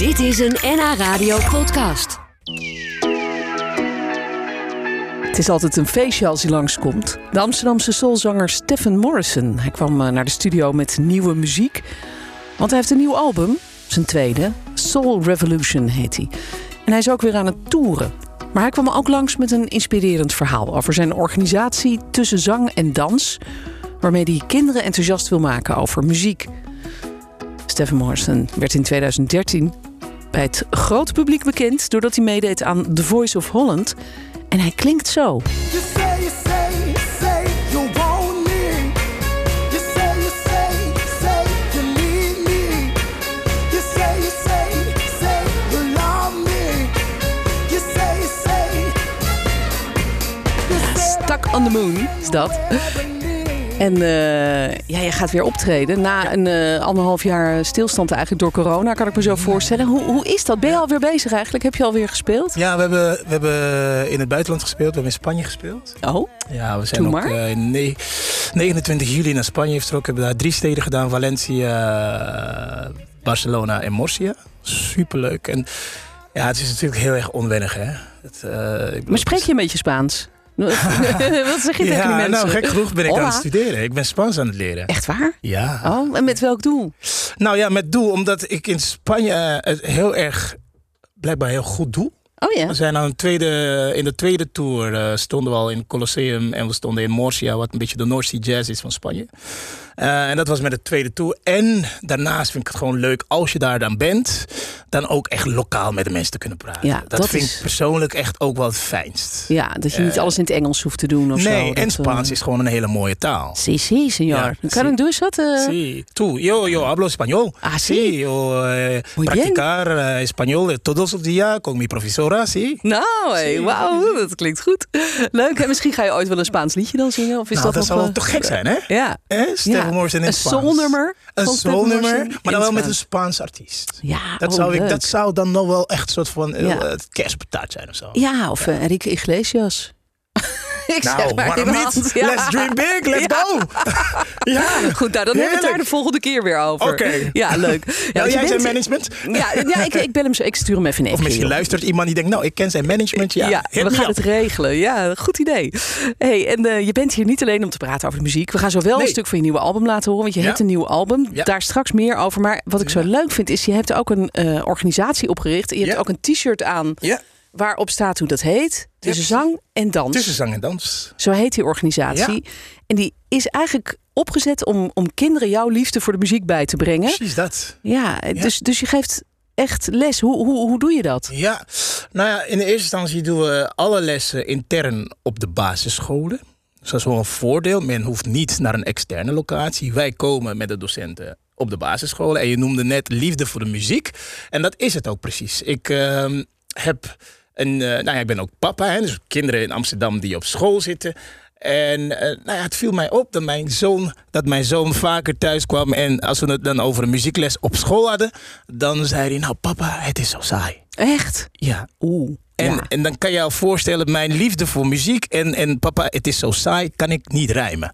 Dit is een NH Radio podcast. Het is altijd een feestje als hij langskomt. De Amsterdamse soulzanger Stephen Morrison. Hij kwam eh, naar de studio met nieuwe muziek. Want hij heeft een nieuw album, zijn tweede. Soul Revolution heet hij. En hij is ook weer aan het toeren. Maar hij kwam ook langs met een inspirerend verhaal over zijn organisatie tussen zang en dans. Waarmee hij kinderen enthousiast wil maken over muziek. Stephen Morrison werd in 2013 bij het grote publiek bekend doordat hij meedeed aan The Voice of Holland. En hij klinkt zo. You say, you say, say you want me. You say, you say, say you need me. You say, you say, say you love me. You say, you say, you say Stuck on the Moon is dat. En eh, ja, je gaat weer optreden. Na een eh, anderhalf jaar stilstand eigenlijk door corona, kan ik me zo voorstellen. Hoe, hoe is dat? Ben je alweer bezig eigenlijk? Heb je alweer gespeeld? Ja, we hebben, we hebben in het buitenland gespeeld. We hebben in Spanje gespeeld. Oh, Ja, we zijn ook maar. eh, in ne- 29 juli naar Spanje vertrokken. We hebben daar drie steden gedaan. Valencia, Barcelona en Murcia. Superleuk. En ja, het is natuurlijk heel erg onwennig, hè. Het, ik maar spreek je een beetje Spaans? Wat zeg je tegen die Ja, mensen? nou, gek genoeg ben ik aan het studeren. Ik ben Spaans aan het leren. Echt waar? Ja. Oh, en met welk doel? Nou ja, met doel, omdat ik in Spanje eh, het heel erg, blijkbaar heel goed doe. Oh ja. We zijn aan een tweede, in de tweede tour eh, stonden we al in het Colosseum en we stonden in Murcia, wat een beetje de North Sea Jazz is van Spanje. Eh, en dat was met de tweede tour. En daarnaast vind ik het gewoon leuk als je daar dan bent, dan ook echt lokaal met de mensen te kunnen praten. Ja, dat, dat vind is- ik persoonlijk echt ook wel het fijnst. Ja, dat je niet alles in het Engels hoeft te doen of zo. nee, en eh, Spaans is gewoon een hele mooie taal. Sí, sí, señor. Ja, kan ik dus wat? eh? Sí, tú, yo, yo hablo español. Ah, sí. Sí, yo eh, practicar eh, español todos los días con mi profesora, sí. Nou, hey, wauw, dat klinkt goed. Leuk. En misschien ga je ooit wel een Spaans liedje dan zingen? Of is nou, dat, dat zou wel eh, toch gek zijn, hè? Ja. Eh, Stefan Ja, Morrison in een Spaans. soulnummer Een soulnummer, maar dan wel met een Spaans. Spaans artiest. Ja, Dat, oh, zou ik, leuk. dat zou dan nog wel echt een soort van eh, Ja. zijn of zo. Ja, of eh, Enrique Iglesias. ik zeg Nou, maar waarom iemand. niet? Ja. Let's dream big, let's Ja. go! ja, Goed, nou, dan hebben we het daar de volgende keer weer over. Oké. Ja, leuk. Ja, Nou, jij zijn bent- management? Ja, ja ik, ik bel hem zo. Ik stuur hem even een Of misschien luistert iemand die denkt, nou, ik ken zijn management. Ja, we gaan het regelen. Ja, goed idee. Hey, en eh, je bent hier niet alleen om te praten over de muziek. We gaan zo wel een stuk van je nieuwe album laten horen. Want je hebt een nieuw album. Daar straks meer over. Maar wat ik zo leuk vind is, je hebt ook een eh, organisatie opgericht. En je hebt ook een t-shirt aan Ja, waarop staat hoe dat heet. Tussen zang en dans. tussen zang en dans. Zo heet die organisatie. En die is eigenlijk opgezet om, om kinderen jouw liefde voor de muziek bij te brengen. Precies dat. Ja, Dus, dus je geeft echt les. Hoe, hoe, hoe doe je dat? Ja, nou ja, in de eerste instantie doen we alle lessen intern op de basisscholen. Dus dat is wel een voordeel. Men hoeft niet naar een externe locatie. Wij komen met de docenten op de basisscholen. En je noemde net liefde voor de muziek. En dat is het ook precies. Ik ehm, heb een, eh, nou ja, ik ben ook papa, hè, dus kinderen in Amsterdam die op school zitten. En eh, nou ja, het viel mij op dat mijn, zoon, dat mijn zoon vaker thuis kwam. En als we het dan over een muziekles op school hadden, dan zei hij: Nou, papa, het is zo saai. Echt? Ja, Oeh. en, ja. en dan kan je je voorstellen, mijn liefde voor muziek en, en papa, het is zo saai, kan ik niet rijmen.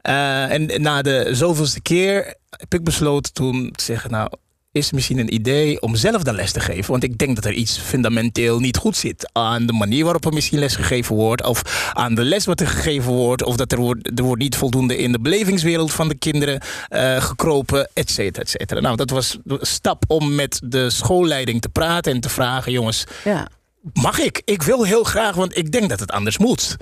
Eh, en na de zoveelste keer heb ik besloten toen te zeggen, nou, is misschien een idee om zelf dan les te geven? Want ik denk dat er iets fundamenteel niet goed zit aan de manier waarop er misschien les gegeven wordt, of aan de les wat er gegeven wordt, of dat er wordt, er wordt niet voldoende in de belevingswereld van de kinderen eh, gekropen, et cetera, et cetera. Nou, dat was de stap om met de schoolleiding te praten en te vragen, jongens, ja. Mag ik? Ik wil heel graag, want ik denk dat het anders moet.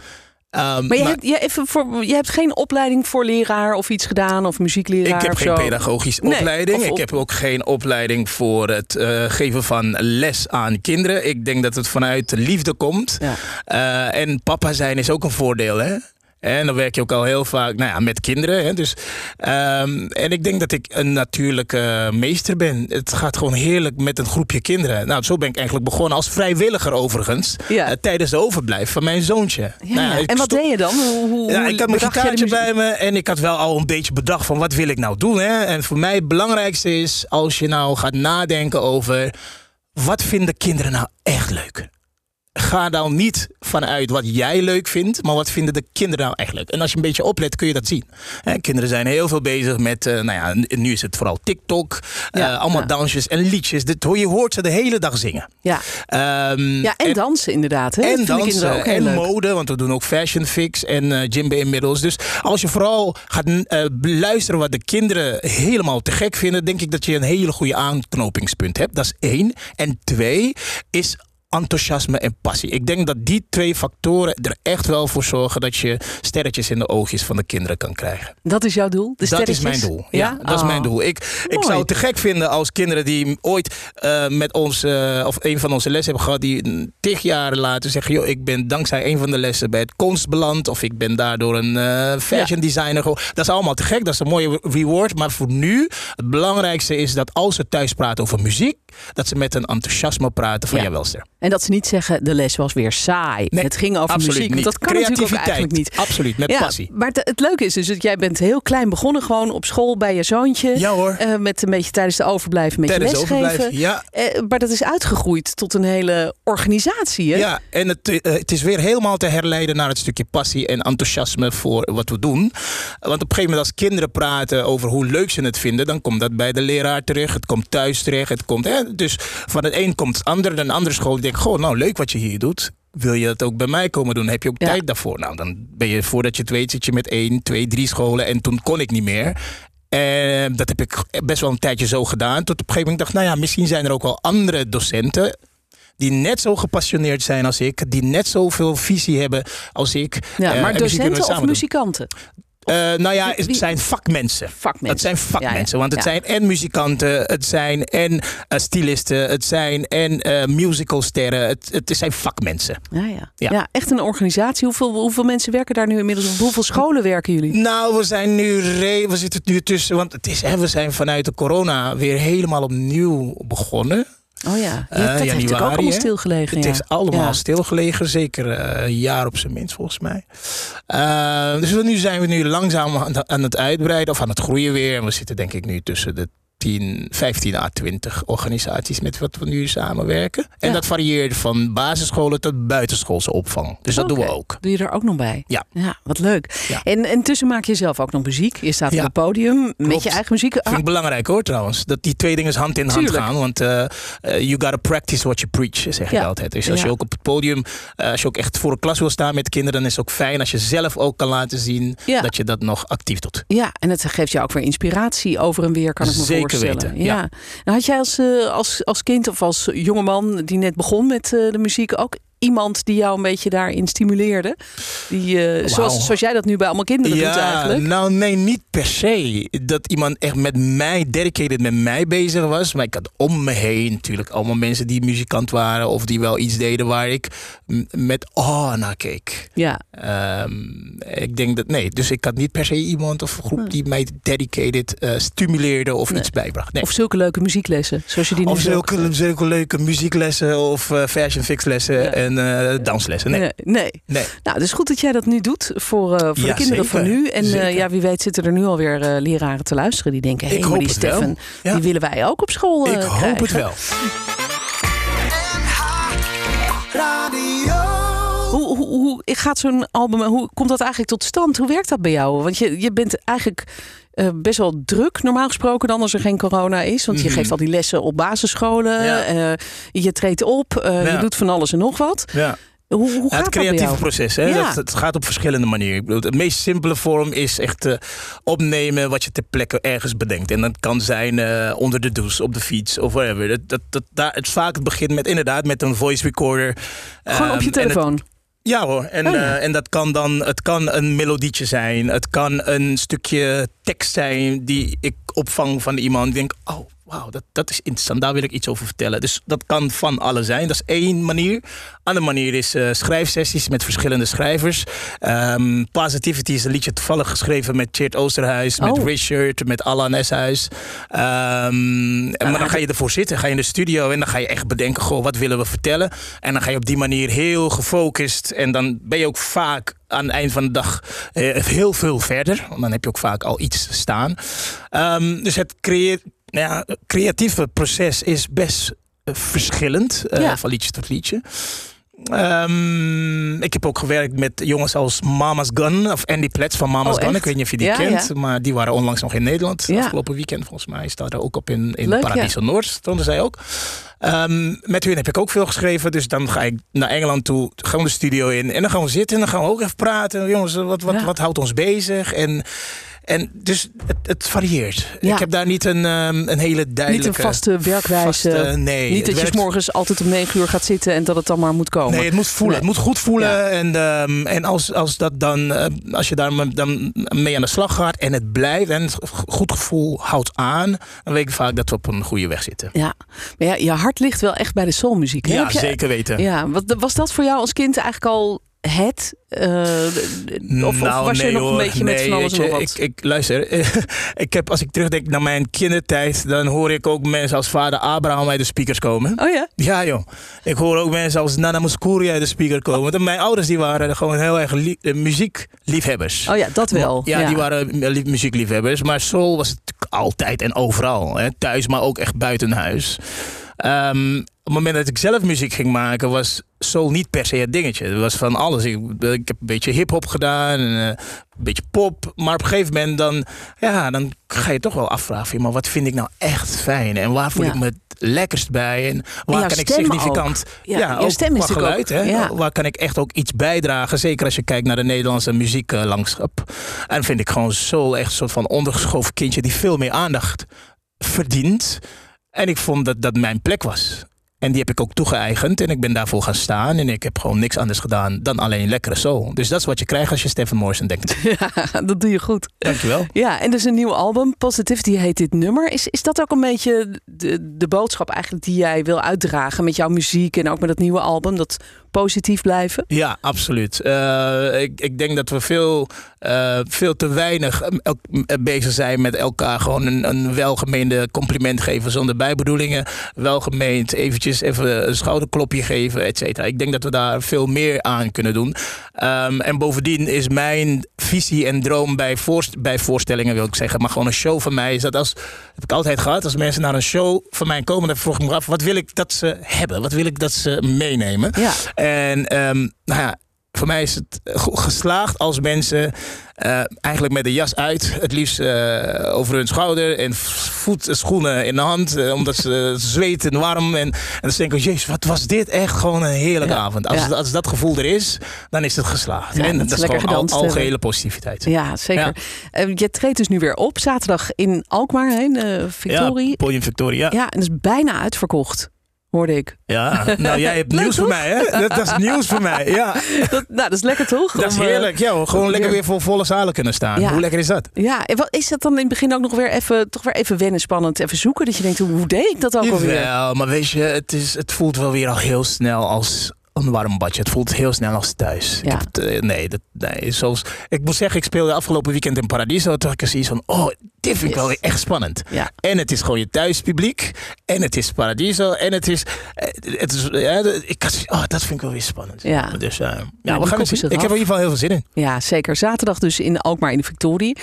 Ehm, Maar je, maar hebt, je, even voor, je hebt geen opleiding voor leraar of iets gedaan of muziekleraar ik heb of geen zo? pedagogische Nee, opleiding. op- Ik heb ook geen opleiding voor het eh, geven van les aan kinderen. Ik denk dat het vanuit de liefde komt. Ja. Eh, en papa zijn is ook een voordeel, hè? En dan werk je ook al heel vaak nou ja, met kinderen. Hè? Dus, ehm, en ik denk dat ik een natuurlijke meester ben. Het gaat gewoon heerlijk met een groepje kinderen. Nou, zo ben ik eigenlijk begonnen als vrijwilliger overigens. Ja. eh, tijdens de overblijf van mijn zoontje. Ja, Nou en wat deed je dan? Hoe, hoe, Ja, ik had mijn gitaartje bij me en ik had wel al een beetje bedacht van wat wil ik nou doen. Hè? En voor mij het belangrijkste is als je nou gaat nadenken over wat vinden kinderen nou echt leuk. Ga dan niet vanuit wat jij leuk vindt, maar wat vinden de kinderen nou eigenlijk? En als je een beetje oplet, kun je dat zien. Hè, kinderen zijn heel veel bezig met, eh, nou ja, nu is het vooral TikTok, Ja, eh, allemaal ja. dansjes en liedjes. Dit, je hoort ze de hele dag zingen. Ja, Ehm, ja en, dansen inderdaad. Hè? En dansen ook en leuk. mode, want we doen ook fashion fix en Jimbe inmiddels. Dus als je vooral gaat luisteren wat de kinderen helemaal te gek vinden, denk ik dat je een hele goede aanknopingspunt hebt. Dat is één. En twee is enthousiasme en passie. Ik denk dat die twee factoren er echt wel voor zorgen dat je sterretjes in de oogjes van de kinderen kan krijgen. Dat is jouw doel? De Dat is mijn doel. Ja, dat is mijn doel. Ik, ik zou het te gek vinden als kinderen die ooit eh, met ons, eh, of een van onze lessen hebben gehad, die tig jaar later zeggen: joh, ik ben dankzij een van de lessen bij het konst beland, of ik ben daardoor een eh, fashion designer. Dat is allemaal te gek, dat is een mooie reward. Maar voor nu, het belangrijkste is dat als ze thuis praten over muziek, dat ze met een enthousiasme praten van Ja. jawel, ster. En dat ze niet zeggen, de les was weer saai. Nee, het ging over muziek. Want dat kan natuurlijk ook eigenlijk niet. Absoluut, met ja, passie. Maar het, leuke is dus dat jij bent heel klein begonnen, gewoon op school bij je zoontje. Ja hoor. Eh, met een beetje tijdens de overblijven met Tijdens je lesgeven. overblijven, ja. Eh, maar dat is uitgegroeid tot een hele organisatie. Hè? Ja, en het, eh, het is weer helemaal te herleiden naar het stukje passie en enthousiasme voor wat we doen. Want op een gegeven moment als kinderen praten over hoe leuk ze het vinden, dan komt dat bij de leraar terecht. Het komt thuis terecht. Het komt, hè, dus van het een komt het ander. Een andere school goh, nou leuk wat je hier doet. Wil je dat ook bij mij komen doen? Heb je ook Ja. tijd daarvoor? Nou, dan ben je voordat je het weet, zit je met één, twee, drie scholen. En toen kon ik niet meer. En dat heb ik best wel een tijdje zo gedaan. Tot op een gegeven moment dacht, nou ja, misschien zijn er ook wel andere docenten die net zo gepassioneerd zijn als ik, die net zoveel visie hebben als ik. Ja, Eh, maar docenten of muzikanten? Eh, nou ja, het zijn vakmensen. Vakmensen. Het zijn vakmensen, want het zijn en muzikanten, het zijn en eh, stylisten, het zijn en eh musicalsterren, het, het zijn vakmensen. Ja, ja. Ja. Ja. echt een organisatie. Hoeveel, hoeveel mensen werken daar nu inmiddels? Op hoeveel scholen werken jullie? Nou, we zijn nu, re- we zitten nu tussen, want het is, hè, we zijn vanuit de corona weer helemaal opnieuw begonnen. Oh ja, ja Eh, heeft natuurlijk ook allemaal stilgelegen. Het ja. heeft allemaal stilgelegen, zeker eh, een jaar op zijn minst volgens mij. Eh, dus nu zijn we nu langzaam aan, aan het uitbreiden of aan het groeien weer. En we zitten denk ik nu tussen de 10, 15 à 20 organisaties met wat we nu samenwerken. En Ja. dat varieert van basisscholen tot buitenschoolse opvang. Dus dat doen we ook. Doe je er ook nog bij? Ja. Ja, wat leuk. Ja. En intussen maak je zelf ook nog muziek. Je staat op het podium met je eigen muziek. Ah, Vind ik belangrijk hoor trouwens. Dat die twee dingen hand in hand gaan. Want eh, eh, you gotta practice what you preach, zeg ik altijd. Dus als je ook op het podium, eh, als je ook echt voor een klas wil staan met kinderen, dan is het ook fijn als je zelf ook kan laten zien dat je dat nog actief doet. Ja, en het geeft je ook weer inspiratie over en weer, kan ik me Zeker voorstellen. Weten, Ja. ja. Nou, had jij als, eh, als, als kind of als jongeman die net begon met eh, de muziek ook iemand die jou een beetje daarin stimuleerde? Die, eh, zoals, zoals jij dat nu bij allemaal kinderen doet eigenlijk. nou nee, niet per se dat iemand echt met mij, dedicated met mij bezig was. Maar ik had om me heen natuurlijk allemaal mensen die muzikant waren of die wel iets deden waar ik met oh naar keek. Ja, Ehm, ik denk dat nee, dus ik had niet per se iemand of groep die mij dedicated eh, stimuleerde of Nee. iets bijbracht. Nee. of zulke leuke muzieklessen, zoals je die nu Of zulke, zulke leuke muzieklessen of eh, fashion fix lessen Ja. en eh, danslessen. Nee. Nee, nee. nee. Nou, het is goed dat jij dat nu doet voor, eh, voor Ja, de kinderen zeker. van nu. En eh, ja, wie weet zitten er nu alweer leraren te luisteren die denken... hé, hey, maar die. Steffen, Ja. die willen wij ook op school Ik hoop het wel. Hoe, hoe, hoe gaat zo'n album, hoe komt dat eigenlijk tot stand? Hoe werkt dat bij jou? Want je, je bent eigenlijk eh, best wel druk, normaal gesproken, dan als er geen corona is. Want je Mhm. geeft al die lessen op basisscholen. Ja. eh, je treedt op, eh, je doet van alles en nog wat. Ja. Hoe, hoe Ja, gaat het creatieve proces, hè? Ja. Dat, het gaat op verschillende manieren. De meest simpele vorm is echt opnemen wat je ter plekke ergens bedenkt. En dat kan zijn onder de douche, op de fiets of whatever. Dat, dat, dat, daar, het vaak begint met inderdaad met een voice recorder. Gewoon op Ehm, je het- telefoon. Ja hoor, en, Oh ja. eh, en dat kan dan het kan een melodietje zijn. Het kan een stukje tekst zijn die ik opvang van iemand. Ik denk, oh wauw, dat, dat is interessant, daar wil ik iets over vertellen. Dus dat kan van alle zijn. Dat is één manier. Andere manier is eh, schrijfsessies met verschillende schrijvers. Ehm, Positivity is een liedje toevallig geschreven met Cheert Oosterhuis, met Oh. Richard, met Alan Eshuis. Ehm, maar dan ga je ervoor zitten, ga je in de studio en dan ga je echt bedenken, goh, wat willen we vertellen? En dan ga je op die manier heel gefocust en dan ben je ook vaak aan het eind van de dag eh, heel veel verder. Want dan heb je ook vaak al iets staan. Ehm, dus het creë- nou ja, creatieve proces is best eh, verschillend eh, van liedje tot liedje. Ehm, ik heb ook gewerkt met jongens als Mama's Gun of Andy Plets van Mama's Oh, Gun. echt? Ik weet niet of je die Ja, kent, ja. maar die waren onlangs nog in Nederland. Ja. Afgelopen weekend volgens mij. Staat er ook op in, in Leuk, Paradiso Noord. Stonden zij ook. Ehm, met hun heb ik ook veel geschreven. Dus dan ga ik naar Engeland toe, gewoon de studio in. En dan gaan we zitten en dan gaan we ook even praten. Jongens, wat, wat, wat houdt ons bezig? En, en dus het, het varieert. Ja. Ik heb daar niet een, ehm, een hele duidelijke... Niet een vaste werkwijze. vaste- nee, Niet dat je s morgens altijd om negen uur gaat zitten en dat het dan maar moet komen. Nee, het moet voelen. Nee. Het moet goed voelen. Ja. En, ehm, en als, als, dat dan, eh, als je daar dan mee aan de slag gaat en het blijft en het goed gevoel houdt aan, dan weet ik vaak dat we op een goede weg zitten. Ja, maar ja, je hart ligt wel echt bij de soulmuziek. hè? Ja, je- zeker weten. Ja, wat, was dat voor jou als kind eigenlijk al het? Eh, of, of was je nog een beetje met Nou, Nee, van alles en nog wat? Ik, ik, luister, ik heb, als ik terugdenk naar mijn kindertijd, dan hoor ik ook mensen als vader Abraham uit de speakers komen. Oh ja? Ja joh, ik hoor ook mensen als Nana Mouskouri uit de speaker komen. Want mijn ouders die waren gewoon heel erg eh, muziekliefhebbers. Oh ja, dat wel. Ja, die waren li- muziekliefhebbers. Maar soul was het altijd en overal. Hè? Thuis, maar ook echt buiten huis. Ehm, op het moment dat ik zelf muziek ging maken, was soul niet per se het dingetje. Het was van alles. Ik, ik heb een beetje hip-hop gedaan, en, eh, een beetje pop. Maar op een gegeven moment dan, ja, dan ga je toch wel afvragen: maar wat vind ik nou echt fijn? En waar voel Ja. ik me het lekkerst bij? En waar kan ik significant. ook. Ja, ook stem is geluid, ook- hè? ja. Waar kan ik echt ook iets bijdragen? Zeker als je kijkt naar de Nederlandse muzieklandschap. En vind ik gewoon soul echt een soort van ondergeschoven kindje die veel meer aandacht verdient. En ik vond dat dat mijn plek was. En die heb ik ook toegeëigend en ik ben daarvoor gaan staan. En ik heb gewoon niks anders gedaan dan alleen lekkere soul. Dus dat is wat je krijgt als je Stephen Morrison denkt. Ja, dat doe je goed. Dankjewel. Ja, en dus een nieuw album, Positivity heet dit nummer. Is, is dat ook een beetje de, de boodschap eigenlijk die jij wil uitdragen met jouw muziek en ook met dat nieuwe album? Dat positief blijven? Ja, absoluut. Eh, ik, ik denk dat we veel, eh, veel te weinig eh, bezig zijn met elkaar gewoon een, een welgemeende compliment geven zonder bijbedoelingen. Welgemeend eventjes even een schouderklopje geven, et cetera. Ik denk dat we daar veel meer aan kunnen doen. Ehm, en bovendien is mijn visie en droom bij, voorst- bij voorstellingen, wil ik zeggen, maar gewoon een show van mij, is dat als, heb ik altijd gehad, als mensen naar een show van mij komen, dan vroeg ik me af, wat wil ik dat ze hebben? Wat wil ik dat ze meenemen? Ja. En ehm, nou ja, voor mij is het go- geslaagd als mensen eh, eigenlijk met de jas uit, het liefst eh, over hun schouder en voet, schoenen in de hand, eh, omdat ze zweten warm. En, en dan denk ik, jezus, wat was dit echt gewoon een heerlijke Ja, avond. Als, ja. als dat gevoel er is, dan is het geslaagd. Ja, en dat dat, is gewoon al, algehele positiviteit. Ja, zeker. Eh, je treedt dus nu weer op, zaterdag in Alkmaar heen, eh Victorie. Ja, Podium Victoria. Ja, en dat is bijna uitverkocht, hoorde ik. Ja, nou jij hebt nieuws voor mij, hè? Dat, dat is nieuws voor mij, ja. Dat, nou, dat is lekker toch? Dat is eh, heerlijk. Ja, gewoon lekker weer- voor volle zalen kunnen staan. Ja. Hoe lekker is dat? Ja, en wat is dat dan in het begin ook nog weer even, toch weer even wennen, spannend, even zoeken? Dat je denkt, hoe, deed ik dat ook alweer? Jawel, maar weet je, het, is, het voelt wel weer al heel snel als een warm badje. Het voelt heel snel als thuis. Ik Ja. heb eh, nee, dat, nee zoals, ik moet zeggen, ik speelde afgelopen weekend in Paradiso. Toen had ik zoiets van, oh, dit vind ik Yes. wel echt spannend. Ja. En het is gewoon je thuispubliek. En het is Paradiso. En het is, eh, het is ja, ik oh, dat vind ik wel weer spannend. Ja. Dus uh, ja, we gaan het zien. Ik heb er in ieder geval heel veel zin in. Ja, zeker. Zaterdag dus in Alkmaar in de Victorie.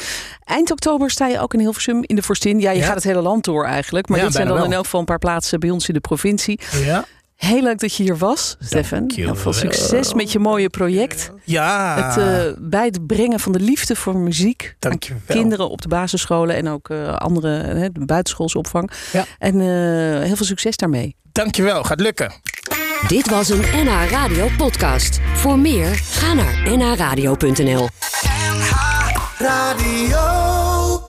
Eind oktober sta je ook in Hilversum in de Forstin. Ja, je gaat het hele land door eigenlijk. Maar Ja, dit zijn dan bijna in wel. elk geval een paar plaatsen bij ons in de provincie. Ja. Heel leuk dat je hier was, Stefan. Heel veel succes met je mooie project. Ja. Het eh, bij het brengen van de liefde voor muziek. aan Dankjewel. Kinderen op de basisscholen en ook eh, andere hè, de buitenschoolse opvang. Ja. En eh, heel veel succes daarmee. Dankjewel, gaat lukken. Dit was een NH Radio podcast. Voor meer, ga naar nhradio.nl. Radio.